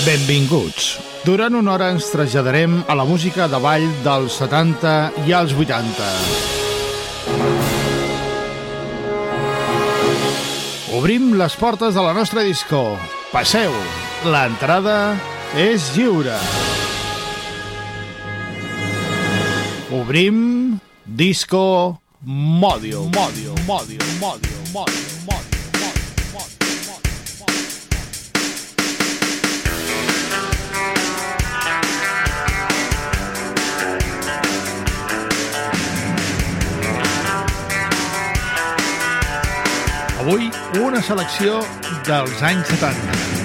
Benvinguts. Durant una hora ens traslladarem a la música de ball dels 70 i als 80. Obrim les portes de la nostra disco. Passeu. L'entrada és lliure. Obrim disco Modio, Modio, Modio, Modio, Modio, Modio. Avui, una selecció dels anys 70.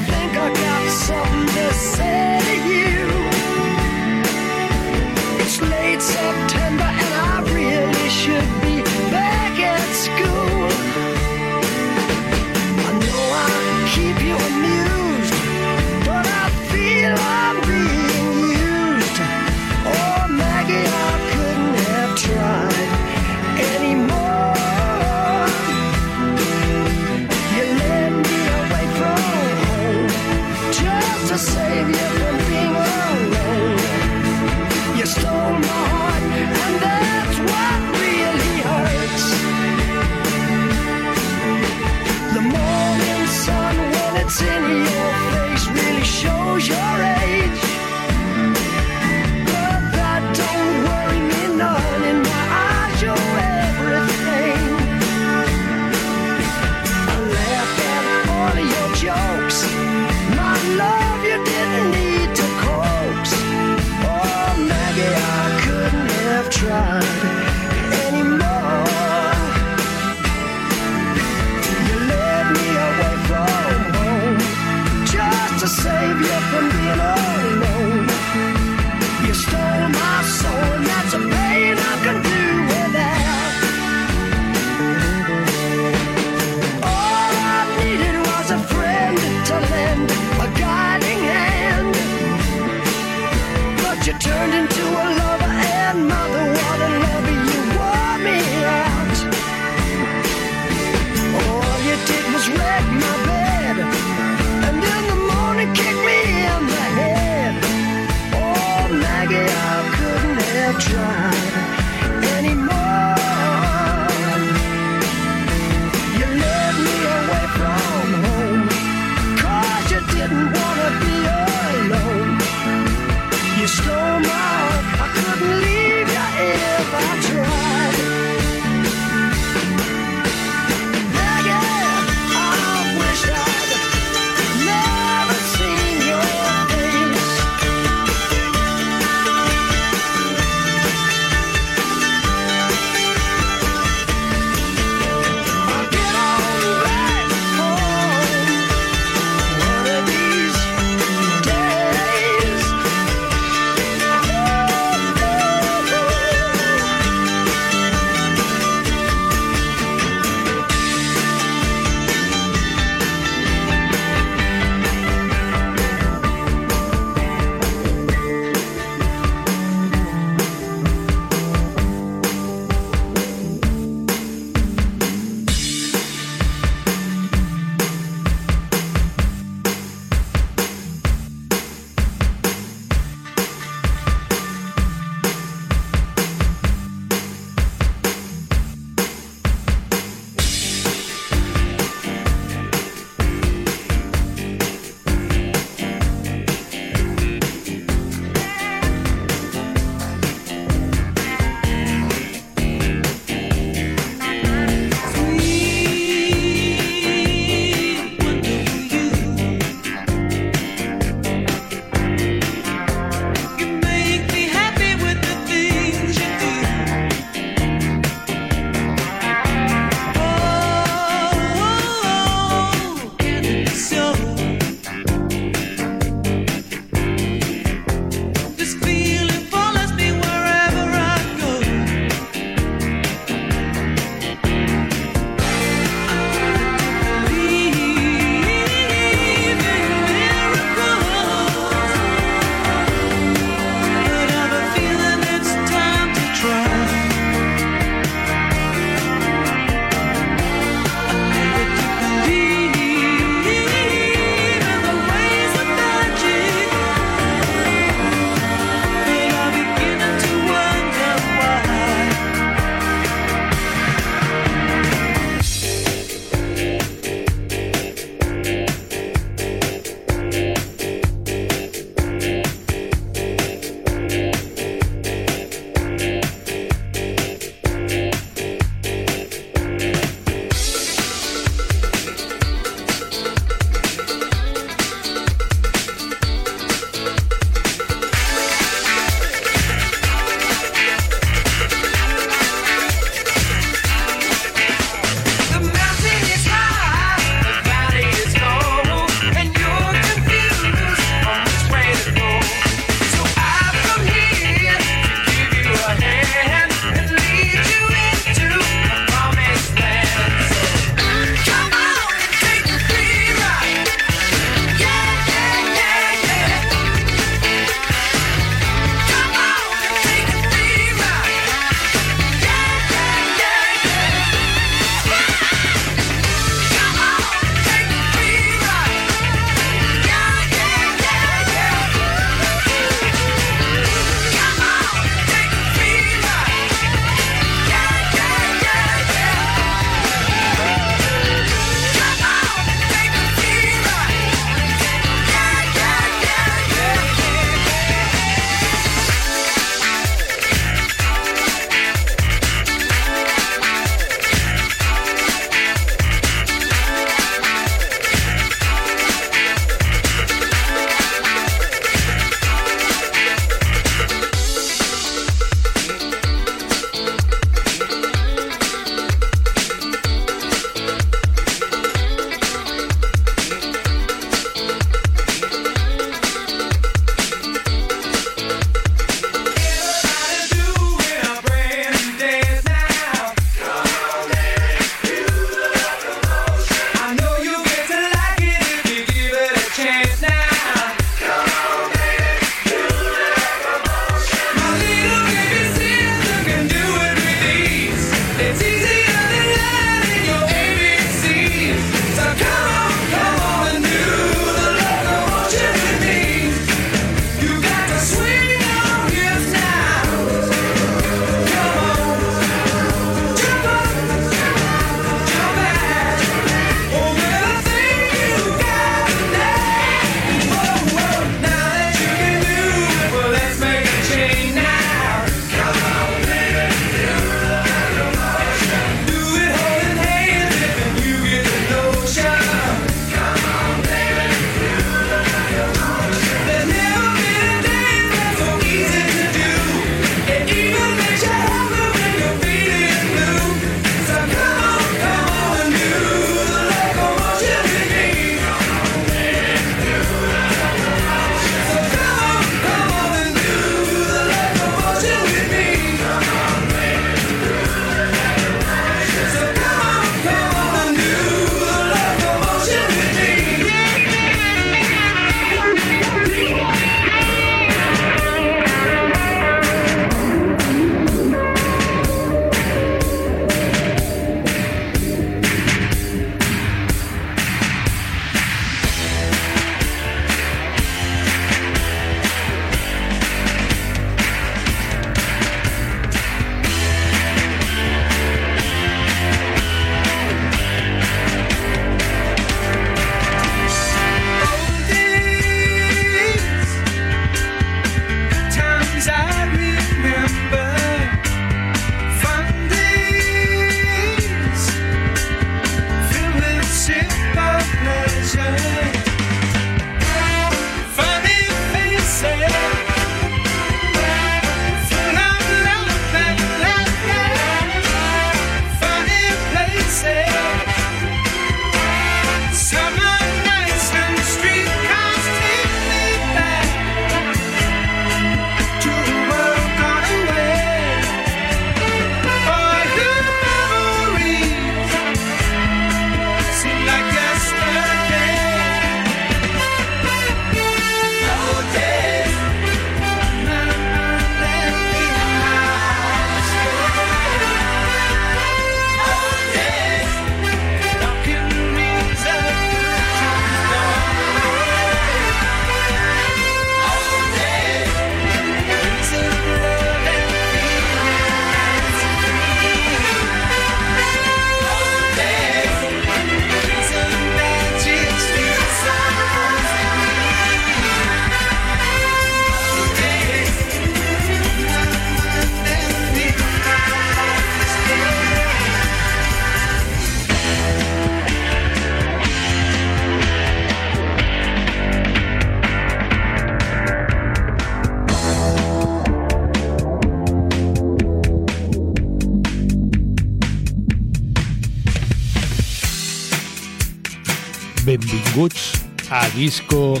Disco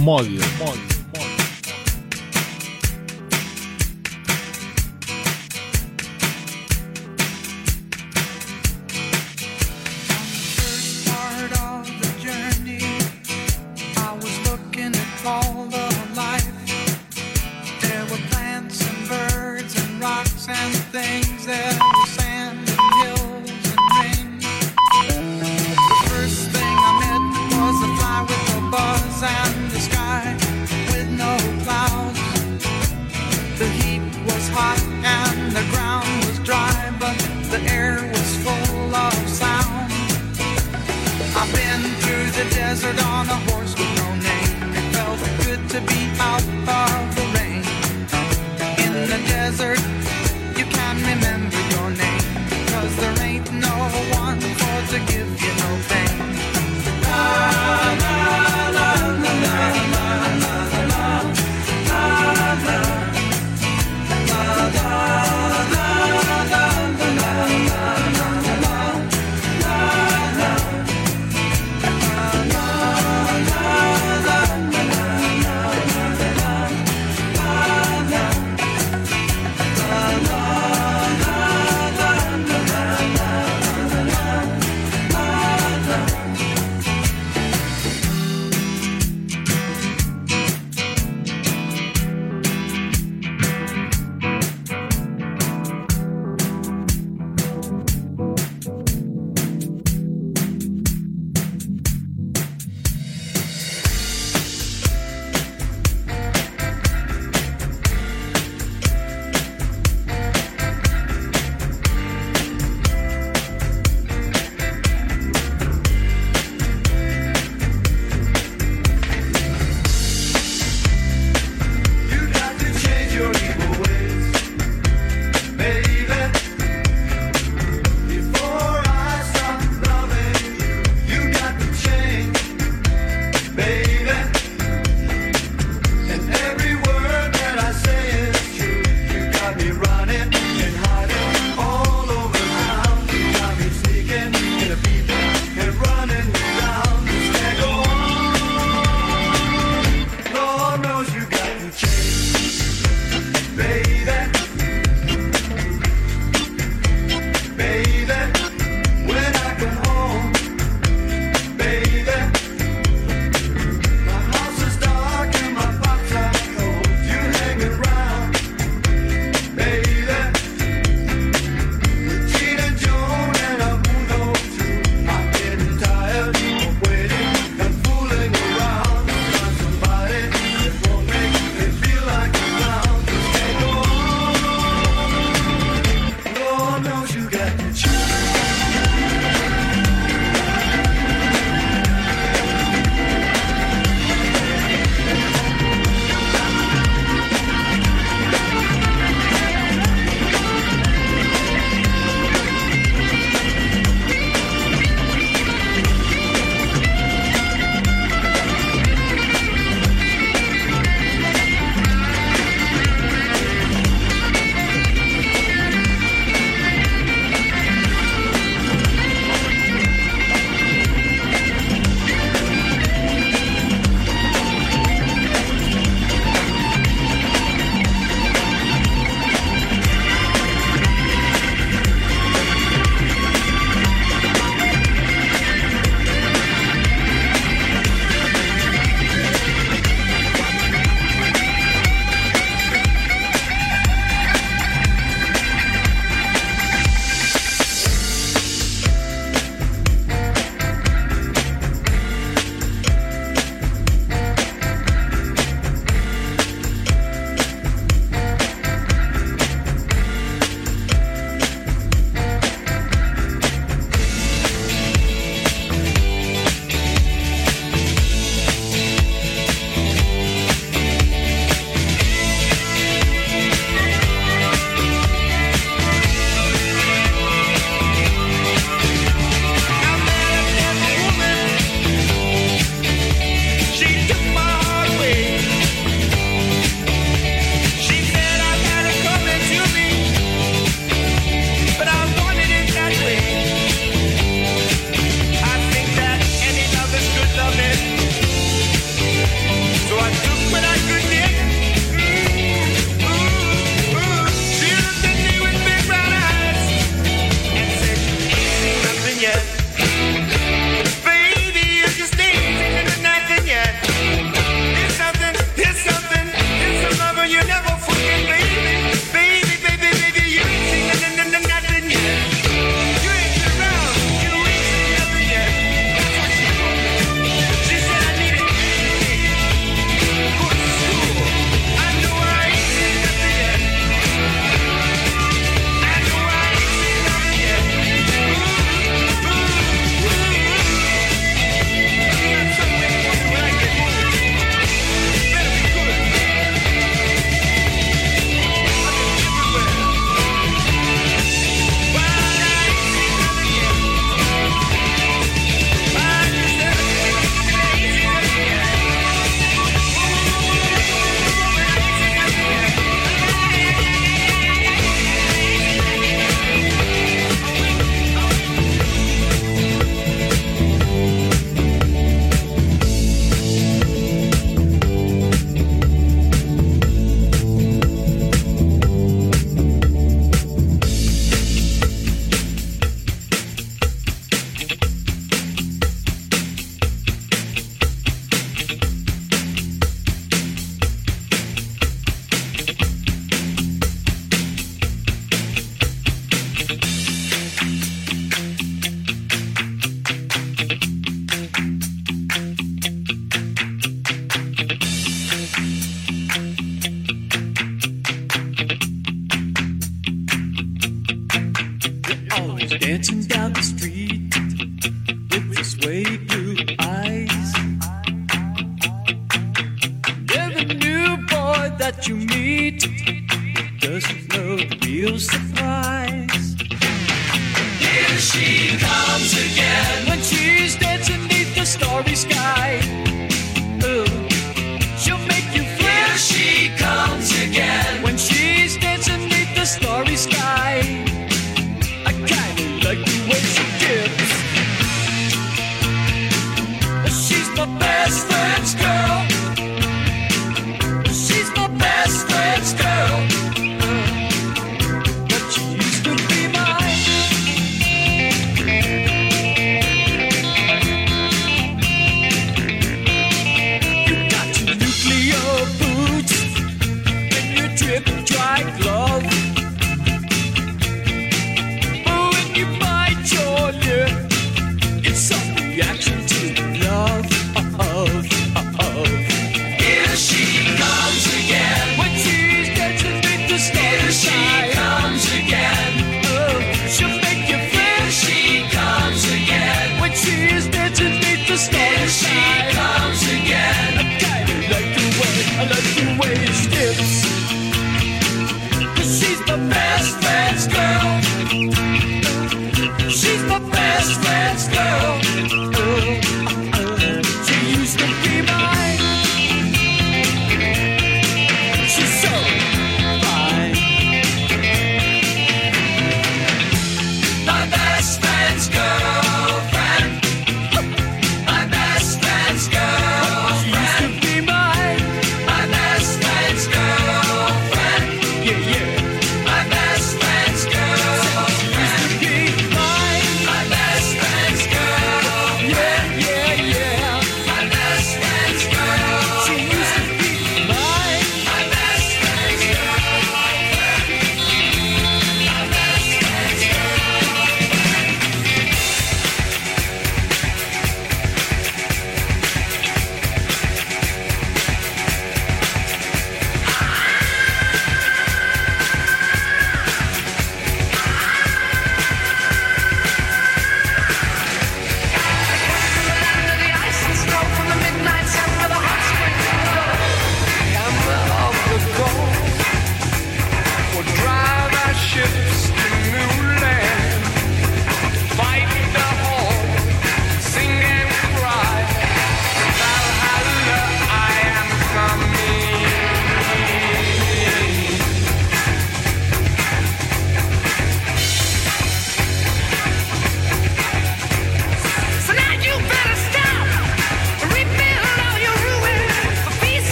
Modio.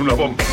Una bomba.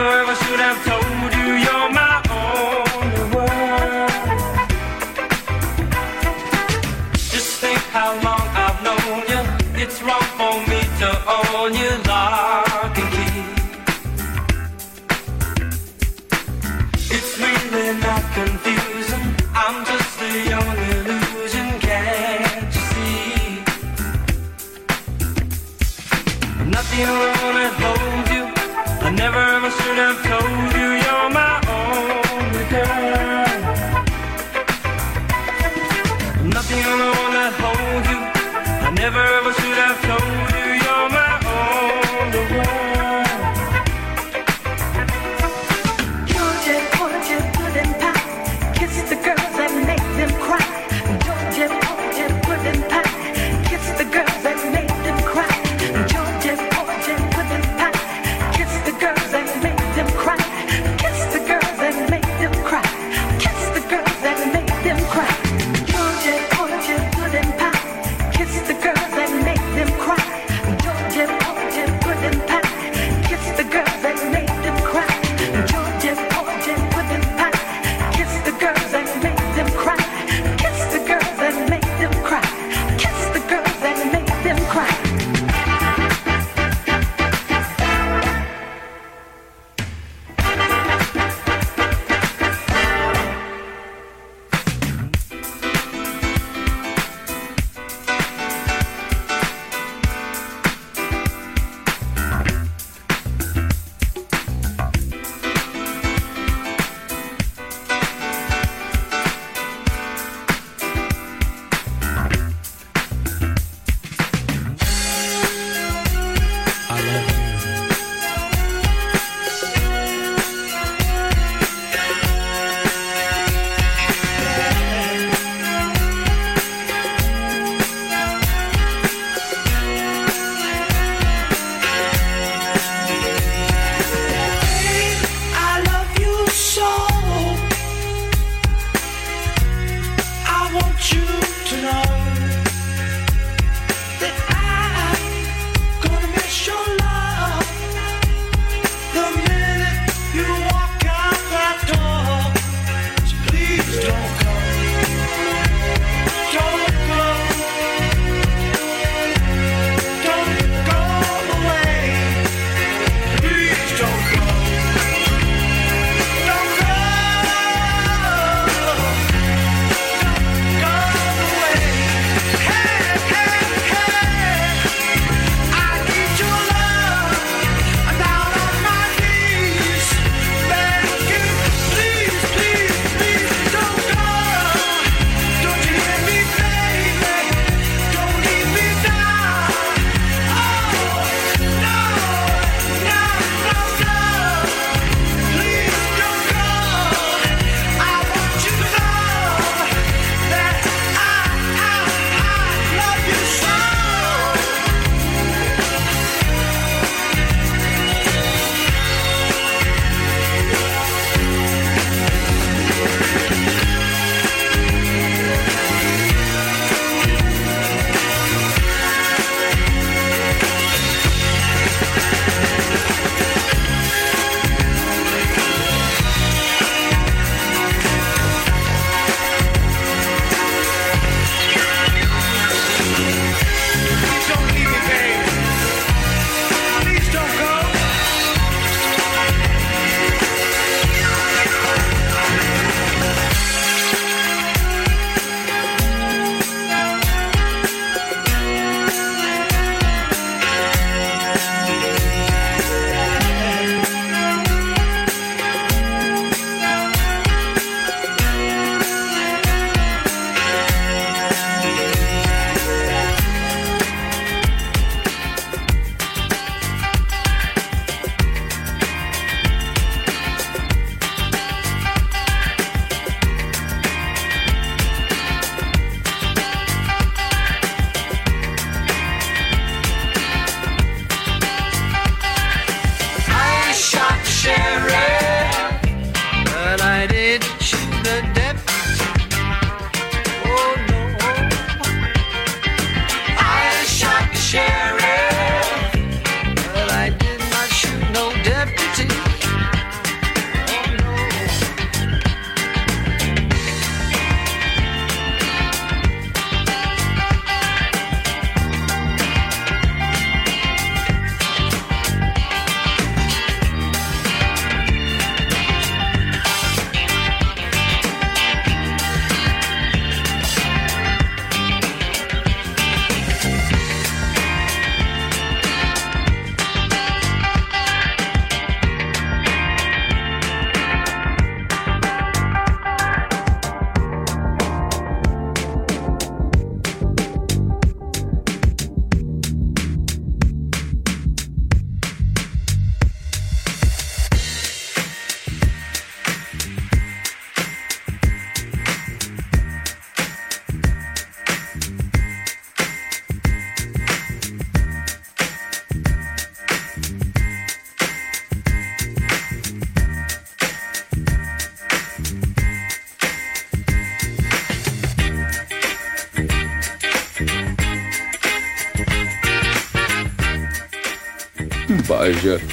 lover, I should have told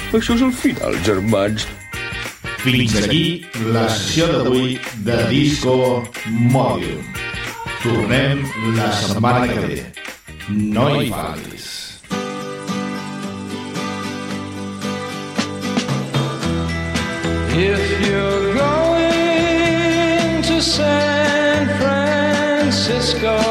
Això és el final, germans. Fins aquí la sessió d'avui de Disco Mòbil. Tornem la setmana que ve. No hi fallis. If you're going to San Francisco